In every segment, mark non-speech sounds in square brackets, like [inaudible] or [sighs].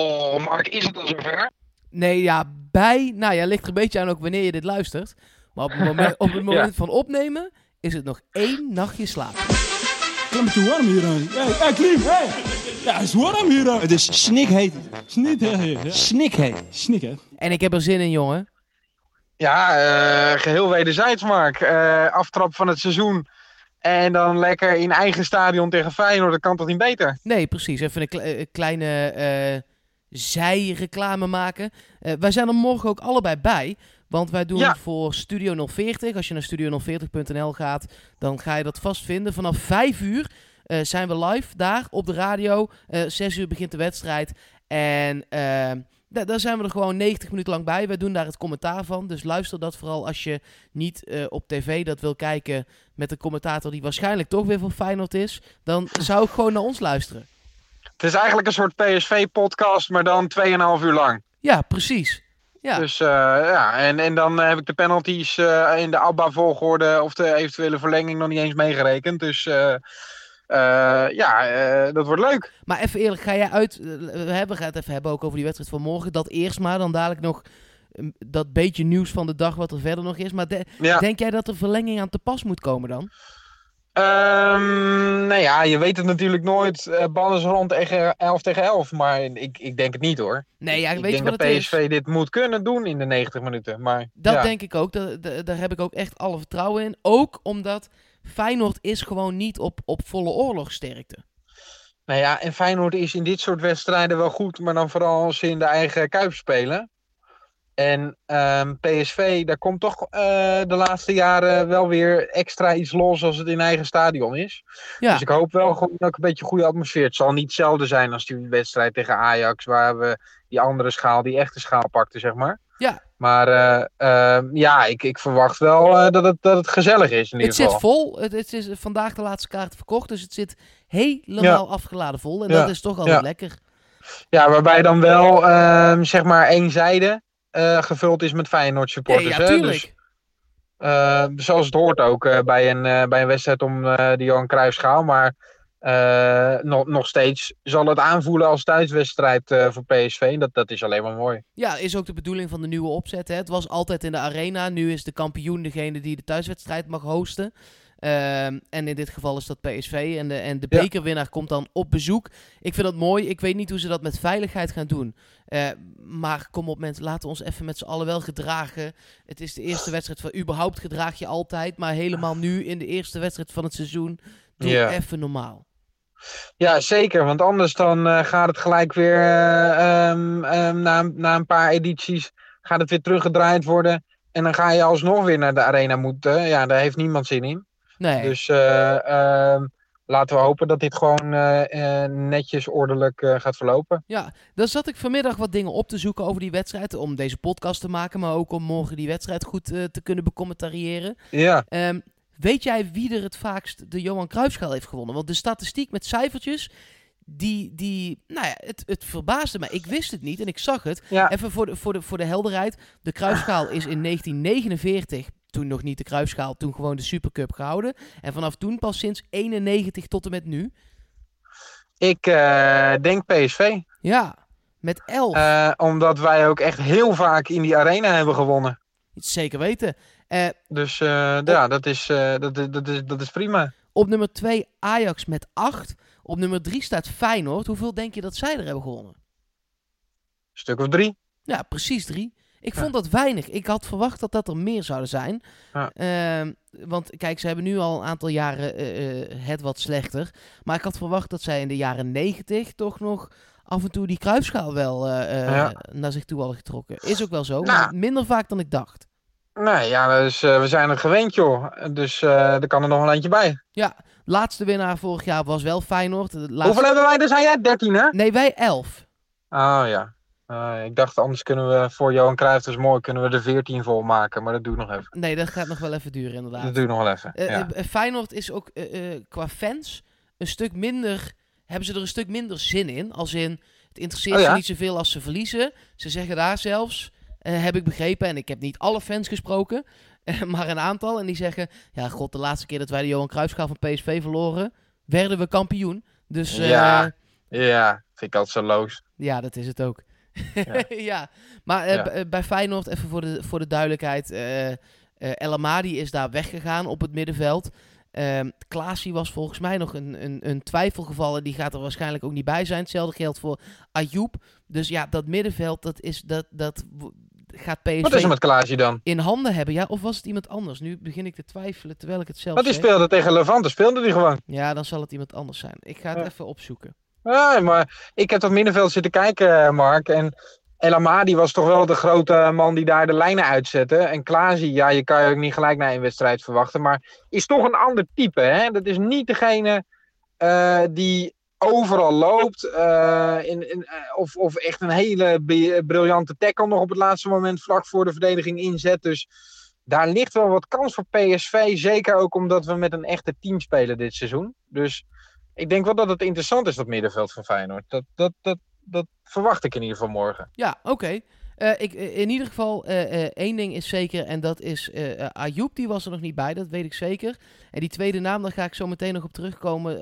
Oh, Mark, is het al zover? Nee, ja, bij... Nou ja, ligt er een beetje aan ook wanneer je dit luistert. Maar op het moment, [laughs] op het moment van opnemen is het nog één nachtje slaap. Het is warm hier. Hé, hey, Klim, hey. Ja, het is warm hier. Het is snikheet. Snikheet. Snik, hè. En ik heb er zin in, jongen. Ja, eh, geheel wederzijds, Mark. Eh, aftrap van het seizoen. En dan lekker in eigen stadion tegen Feyenoord. Dat kan toch niet beter? Nee, precies. Even een kle- eh, kleine eh zijreclame maken. Eh, wij zijn er morgen ook allebei bij. Want wij doen Ja. voor Studio 040. Als je naar studio040.nl gaat, dan ga je dat vast vinden. Vanaf 5 uur eh, zijn we live daar op de radio. Eh 6 uur begint de wedstrijd. En da- daar zijn we er gewoon 90 minuten lang bij. Wij doen daar het commentaar van. Dus luister dat vooral als je niet op tv dat wil kijken met een commentator die waarschijnlijk toch weer van Feyenoord is. Dan zou ik gewoon naar ons luisteren. Het is eigenlijk een soort PSV-podcast, maar dan 2,5 uur lang. Ja, precies. Ja, Dus eh, ja, en, en dan heb ik de penalties eh, in de ABBA-volgorde of de eventuele verlenging nog niet eens meegerekend. Dus eh, eh, ja, eh, dat wordt leuk. maar even eerlijk, ga jij uit... eh, We gaan het even hebben ook over die wedstrijd van morgen. Dat eerst maar, dan dadelijk nog eh, dat beetje nieuws van de dag wat er verder nog is. Maar de- Ja. denk jij dat er verlenging aan te pas moet komen dan? Ehm, nou ja, je weet het natuurlijk nooit. eh bal is rond tegen 11 tegen 11. Maar ik, ik denk het niet hoor. Nee, ja, ik weet je denk wat dat het PSV is? dit moet kunnen doen in de 90 minuten. Maar Dat ja. denk ik ook. Da- da- daar heb ik ook echt alle vertrouwen in. Ook omdat Feyenoord is gewoon niet op, op volle oorlogsterkte. Nou ja, en Feyenoord is in dit soort wedstrijden wel goed. Maar dan vooral als ze in de eigen kuip spelen. En ehm, PSV, daar komt toch eh, de laatste jaren wel weer extra iets los als het in eigen stadion is. Ja. Dus ik hoop wel gewoon ook een beetje goede atmosfeer. Het zal niet hetzelfde zijn als die wedstrijd tegen Ajax, waar we die andere schaal, die echte schaal pakten, zeg maar. Ja. Maar eh, ehm, ja, ik, ik verwacht wel eh, dat, het, dat het gezellig is in ieder Het zit geval. vol. Het, het is vandaag de laatste kaart verkocht. Dus het zit helemaal afgeladen vol. En Ja. dat is toch altijd Ja. lekker. Ja, waarbij dan wel ehm, zeg maar één zijde eh, gevuld is met Feyenoord supporters. ja, hè? Dus, eh, zoals het hoort ook eh, bij, een, bij een wedstrijd om de Johan Cruijffschaal. Maar nog, nog steeds zal het aanvoelen als thuiswedstrijd voor PSV. Dat, dat is alleen maar mooi. Ja, is ook de bedoeling van de nieuwe opzet. Hè? Het was altijd in de arena. Nu is de kampioen degene die de thuiswedstrijd mag hosten. Ehm, en in dit geval is dat PSV. En de, en de Ja. bekerwinnaar komt dan op bezoek. Ik vind dat mooi. Ik weet niet hoe ze dat met veiligheid gaan doen. Eh, maar kom op mensen, laten we ons even met z'n allen wel gedragen. Het is de eerste wedstrijd van überhaupt gedraag je altijd. Maar helemaal nu in de eerste wedstrijd van het seizoen. Doe Ja. even normaal. Ja, zeker. Want anders dan eh, gaat het gelijk weer eh, ehm, ehm, na, een- na een paar edities gaat het weer teruggedraaid worden. En dan ga je alsnog weer naar de arena moeten. Ja, daar heeft niemand zin in. Nee. Dus eh, ehm, laten we hopen dat dit gewoon eh, eh, netjes, ordelijk gaat verlopen. Ja, dan zat ik vanmiddag wat dingen op te zoeken over die wedstrijd. Om deze podcast te maken, maar ook om morgen die wedstrijd goed te kunnen becommentariëren. Ja, Ehm, weet jij wie er het vaakst de Johan Cruijffschaal heeft gewonnen? Want de statistiek met cijfertjes, die, die nou ja, het, het verbaasde mij. Ik wist het niet en ik zag het. ja. Even voor de, voor de, voor de helderheid. De Cruijffschaal is in [sighs] 1949, toen nog niet de Cruijffschaal, toen gewoon de Supercup gehouden. En vanaf toen pas sinds 91 tot en met nu. ik eh, denk PSV. Ja, met 11. Eh, omdat wij ook echt heel vaak in die arena hebben gewonnen. Zeker weten. Eh, Dus ja, dat is, dat, is- dat, is, dat is prima. Op nummer 2 Ajax met 8. Op nummer 3 staat Feyenoord. Hoeveel denk je dat zij er hebben gewonnen? stuk of drie. Ja, precies 3. Ik Ja. vond dat weinig. Ik had verwacht dat dat er meer zouden zijn. Ja. Ehm, want kijk, ze hebben nu al een aantal jaren eh, eh, het wat slechter. Maar ik had verwacht dat zij in de jaren 90 toch nog af en toe die kruisschaal wel eh, Ja. naar zich toe hadden getrokken. Is ook wel zo, Nou. maar minder vaak dan ik dacht. Nee, ja, dus, we zijn er gewend, joh. Dus er kan er nog een eentje bij. Laatste winnaar vorig jaar was wel Feyenoord. Laatste... Hoeveel hebben wij? Daar zijn jij 13, hè? Nee, wij 11. Oh ja. Eh, ik dacht, anders kunnen we voor Johan Cruijff, dat is mooi, kunnen we er 14 vol maken. Maar dat doe ik nog even. Nee, dat gaat nog wel even duren inderdaad. Dat doe ik nog wel even. Eh, ja. eh, Feyenoord is ook qua fans een stuk minder. Hebben ze er een stuk minder zin in? Als in. Het interesseert Oh ja? ze niet zoveel als ze verliezen. Ze zeggen daar zelfs. heb ik begrepen. En ik heb niet alle fans gesproken. [laughs] maar een aantal. En die zeggen. Ja, god, de laatste keer dat wij de Johan Cruijffschaal van PSV verloren. werden we kampioen. Dus. Ja. ja. Vind ik altijd zo loos. Ja, dat is het ook. Ja, [laughs] Ja. maar eh, Ja. eh, bij Feyenoord, even voor de, voor de duidelijkheid. eh El Amadi is daar weggegaan op het middenveld. Ehm Klaasie was volgens mij nog een, een, een twijfelgeval. En die gaat er waarschijnlijk ook niet bij zijn. Hetzelfde geldt voor Ayoub. Dus ja, dat middenveld, dat, is, dat, dat gaat Wat is PSV er met Klaasje dan? in handen hebben. Ja, of was het iemand anders? Nu begin ik te twijfelen terwijl ik het zelf Want die zeg. speelde tegen Levante, speelde die gewoon. Ja, dan zal het iemand anders zijn. Ik ga het Ja. even opzoeken. Ja, maar ik heb dat middenveld zitten kijken, eh, Mark. En El Amadi was toch wel de grote man die daar de lijnen uitzette. En Klaasie, ja, je kan je ook niet gelijk na een wedstrijd verwachten. Maar is toch een ander type, hè? Dat is niet degene eh, die overal loopt. eh, in, in, of, of echt een hele briljante tackle nog op het laatste moment vlak voor de verdediging inzet. Dus daar ligt wel wat kans voor PSV. Zeker ook omdat we met een echte team spelen dit seizoen. Dus ik denk wel dat het interessant is, dat middenveld van Feyenoord. Dat, dat, dat, dat verwacht ik in ieder geval morgen. Ja, oké. Eh, ik, eh, in ieder geval, eh, één ding is zeker. En dat is Ayoub, die was er nog niet bij. Dat weet ik zeker. En die tweede naam, daar ga ik zo meteen nog op terugkomen.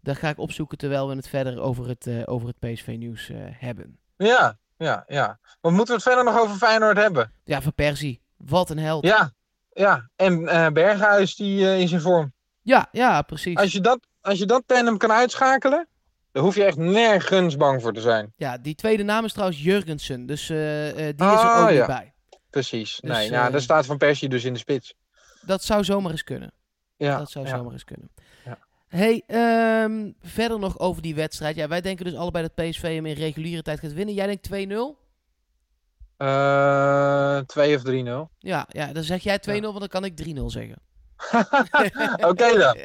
daar ga ik opzoeken terwijl we het verder over het, over het PSV-nieuws hebben. Ja, ja, ja. Wat moeten we het verder nog over Feyenoord hebben? Ja, Van Persie. Wat een held. Ja, ja. En Berghuis, die is in vorm. ja, ja, precies. Als je, dat, als je dat tandem kan uitschakelen, dan hoef je echt nergens bang voor te zijn. Ja, die tweede naam is trouwens Jurgensen. Dus eh, eh, die is er Ah, ook ja. niet bij. Precies. Dus, nee, nou, eh, daar staat Van Persie dus in de spits. Dat zou zomaar eens kunnen. Ja, dat zou ja. zomaar eens kunnen. Ja. Hey, ehm, verder nog over die wedstrijd. Ja, wij denken dus allebei dat PSV hem in reguliere tijd gaat winnen. Jij denkt 2-0? Eh, 2 of 3-0. Ja, ja, dan zeg jij 2-0, want dan kan ik 3-0 zeggen. [laughs] [laughs] Oké dan,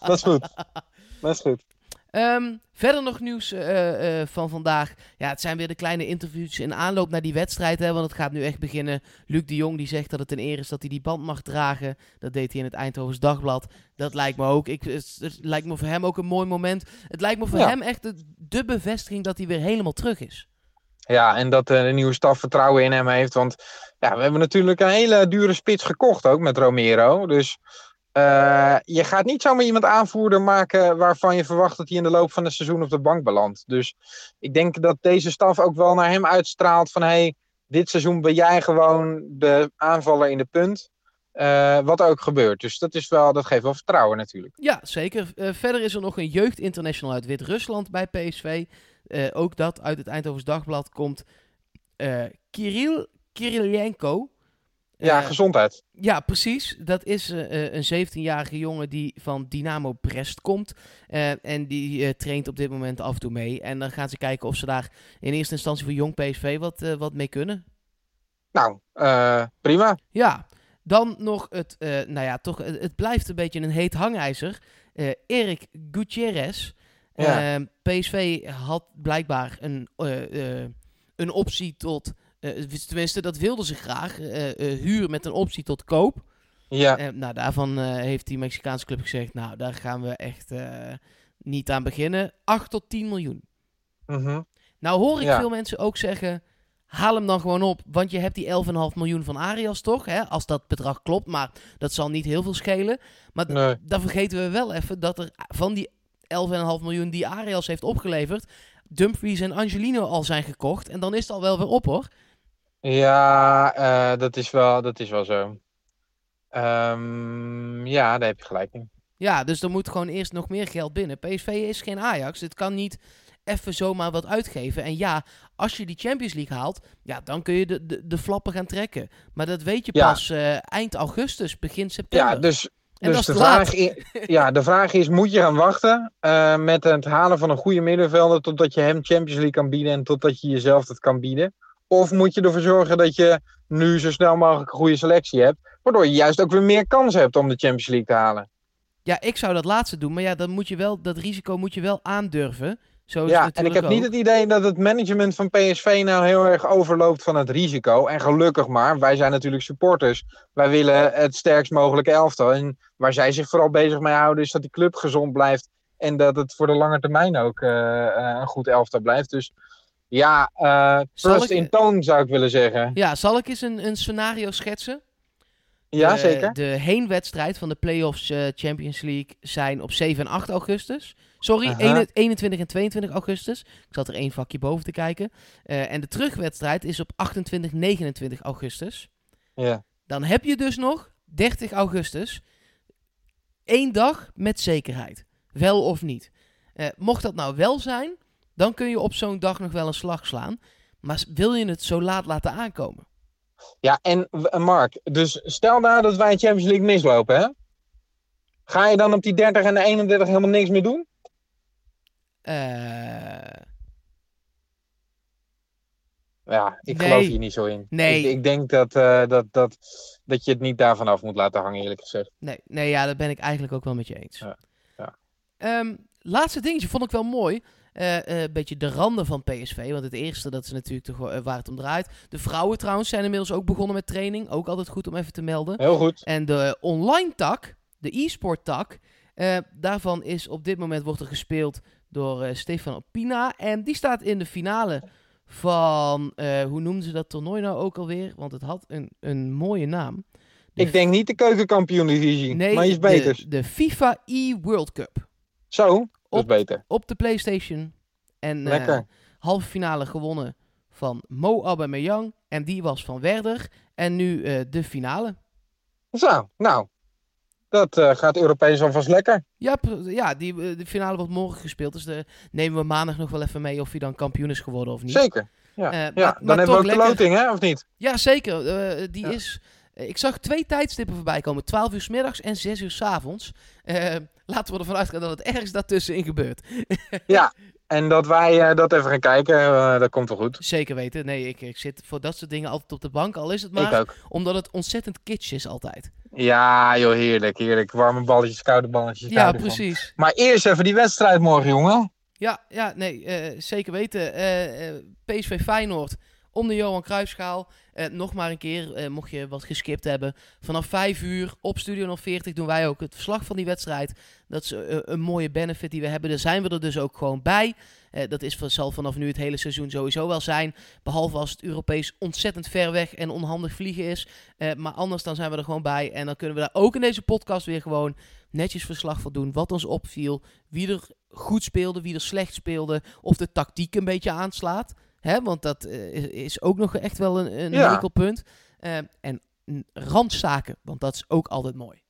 dat is goed. Dat is goed. Ehm, verder nog nieuws eh, eh, van vandaag. Ja, het zijn weer de kleine interviews in aanloop naar die wedstrijd. Hè, want het gaat nu echt beginnen. Luc de Jong die zegt dat het een eer is dat hij die band mag dragen. Dat deed hij in het Eindhovens Dagblad. Dat lijkt me ook. Ik, het, het lijkt me voor hem ook een mooi moment. Het lijkt me voor Ja. hem echt de, de bevestiging dat hij weer helemaal terug is. Ja, en dat eh, de nieuwe staf vertrouwen in hem heeft. Want ja, we hebben natuurlijk een hele dure spits gekocht ook met Romero. Dus eh, je gaat niet zomaar iemand aanvoerder maken waarvan je verwacht dat hij in de loop van het seizoen op de bank belandt. Dus ik denk dat deze staf ook wel naar hem uitstraalt van hey, dit seizoen ben jij gewoon de aanvaller in de punt. Eh, wat ook gebeurt. Dus dat, is wel, dat geeft wel vertrouwen natuurlijk. Ja, zeker. Verder is er nog een jeugdinternational uit Wit-Rusland bij PSV. Eh, ook dat uit het Eindhovens Dagblad komt. eh Kirill Kirillenko. Ja, Eh, gezondheid. Ja, precies. Dat is een 17-jarige jongen die van Dynamo Brest komt. En die traint op dit moment af en toe mee. En dan gaan ze kijken of ze daar in eerste instantie voor jong PSV wat, wat mee kunnen. Nou, prima. Ja, dan nog het, nou ja, toch, het, het blijft een beetje een heet hangijzer. Eh Erik Gutierrez. Ja. Eh, PSV had blijkbaar een, eh, eh, een optie tot, eh, tenminste dat wilden ze graag, huur met een optie tot koop. Ja, Eh, nou, daarvan heeft die Mexicaanse club gezegd, nou, daar gaan we echt niet aan beginnen. 8 tot 10 miljoen. mhm. Nou hoor ik Ja. veel mensen ook zeggen, haal hem dan gewoon op. Want je hebt die 11,5 miljoen van Arias toch? Hè? Als dat bedrag klopt, maar dat zal niet heel veel schelen. Maar nee. dan vergeten we wel even dat er van die 11,5 miljoen die Arias heeft opgeleverd... Dumfries en Angelino al zijn gekocht. En dan is het al wel weer op hoor. Ja, eh, dat, is wel, dat is wel zo. Ehm, ja, daar heb je gelijk in. Ja, dus er moet gewoon eerst nog meer geld binnen. PSV is geen Ajax. Het kan niet even zomaar wat uitgeven. En ja, als je die Champions League haalt, ja, dan kun je de, de, de flappen gaan trekken. Maar dat weet je Ja. pas eh, eind augustus, begin september. Ja, dus, en dus is de, vraag i- ja, de vraag is, moet je gaan wachten eh, met het halen van een goede middenvelder totdat je hem Champions League kan bieden en totdat je jezelf dat kan bieden? Of moet je ervoor zorgen dat je nu zo snel mogelijk een goede selectie hebt, waardoor je juist ook weer meer kans hebt om de Champions League te halen? Ja, ik zou dat laatste doen. Maar ja, dan moet je wel, dat risico moet je wel aandurven. Zo is Ja, en ik heb niet het idee dat het management van PSV nou heel erg overloopt van het risico. En gelukkig maar, wij zijn natuurlijk supporters. Wij willen het sterkst mogelijke elftal. En waar zij zich vooral bezig mee houden is dat die club gezond blijft. En dat het voor de lange termijn ook eh, eh, een goed elftal blijft. Dus ja, ik- in toon zou ik willen zeggen. Ja, zal ik eens een, een scenario schetsen? Ja, De- zeker. De heenwedstrijd van de playoffs Champions League zijn op 7 en 8 augustus. Sorry, Aha. 21 21 en 22 augustus. Ik zat er één vakje boven te kijken. Eh, en de terugwedstrijd is op 28, 29 augustus. Ja. Dan heb je dus nog 30 augustus. Eén dag met zekerheid. Wel of niet. Eh, mocht dat nou wel zijn, dan kun je op zo'n dag nog wel een slag slaan. Maar wil je het zo laat laten aankomen? Ja, en w- Mark, dus stel nou dat wij Champions League mislopen, hè? Ga je dan op die 30 en de 31 helemaal niks meer doen? Eh, Ja, ik Nee. geloof hier niet zo in. Nee. Ik, ik denk dat, eh, dat, dat, dat je het niet daarvan af moet laten hangen, eerlijk gezegd. nee, nee, ja, dat ben ik eigenlijk ook wel met je eens. Ja, ja. Ehm, laatste dingetje vond ik wel mooi. Eh, een beetje de randen van PSV. Want het eerste, dat is natuurlijk toch, waar het om draait. De vrouwen trouwens zijn inmiddels ook begonnen met training. Ook altijd goed om even te melden. Heel goed. En de online tak, de e-sport tak, daarvan is op dit moment wordt er gespeeld door eh, Stefan Pina. En die staat in de finale van, eh, hoe noemden ze dat toernooi nou ook alweer? Want het had een, een mooie naam. De Ik denk niet de keukenkampioen-divisie, Nee, maar iets beters. de, de FIFA e-World Cup. Zo, dat is Op- beter. Op de PlayStation. En Lekker. halve finale gewonnen van Mo Aubameyang. En die was van Werder. En nu de finale. Zo, nou. Dat eh, gaat Europees alvast lekker. Ja, ja die, eh, de finale wordt morgen gespeeld. Dus de, nemen we maandag nog wel even mee of hij dan kampioen is geworden of niet. Zeker. Ja, Eh, ja. maar- dan maar hebben we ook de loting, hè, of niet? Ja, zeker. Die Ja. is... Ik zag twee tijdstippen voorbij komen. 12 uur s middags en 6 uur s avonds. Laten we ervan uitgaan dat het ergens daartussenin gebeurt. [laughs] En dat wij eh, dat even gaan kijken, eh, dat komt wel goed. Zeker weten. Nee, ik, ik zit voor dat soort dingen altijd op de bank. Al is het maar Ik ook. omdat het ontzettend kitsch is altijd. Ja, joh, heerlijk, heerlijk. Warme balletjes, koude balletjes. Ja, precies. Maar eerst even die wedstrijd morgen, jongen. Ja, ja nee, eh, zeker weten. PSV Feyenoord om de Johan Cruijffschaal. Eh, nog maar een keer, eh, mocht je wat geskipt hebben. Vanaf 5 uur op Studio 040 doen wij ook het verslag van die wedstrijd. Dat is eh, een mooie benefit die we hebben. Daar zijn we er dus ook gewoon bij. Dat is, zal vanaf nu het hele seizoen sowieso wel zijn. Behalve als het Europees ontzettend ver weg en onhandig vliegen is. Maar anders dan zijn we er gewoon bij. En dan kunnen we daar ook in deze podcast weer gewoon netjes verslag van doen. Wat ons opviel. Wie er goed speelde, wie er slecht speelde. Of de tactiek een beetje aanslaat. Hè, want dat eh, is- ook nog echt wel een, een Ja. hekelpunt. Eh, en randzaken, want dat is ook altijd mooi.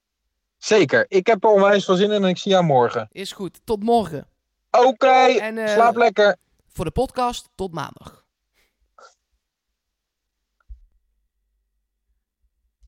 Zeker. Ik heb er onwijs veel zin in en ik zie jou morgen. Is goed, tot morgen. Oké, En, eh, slaap lekker. Voor de podcast, tot maandag.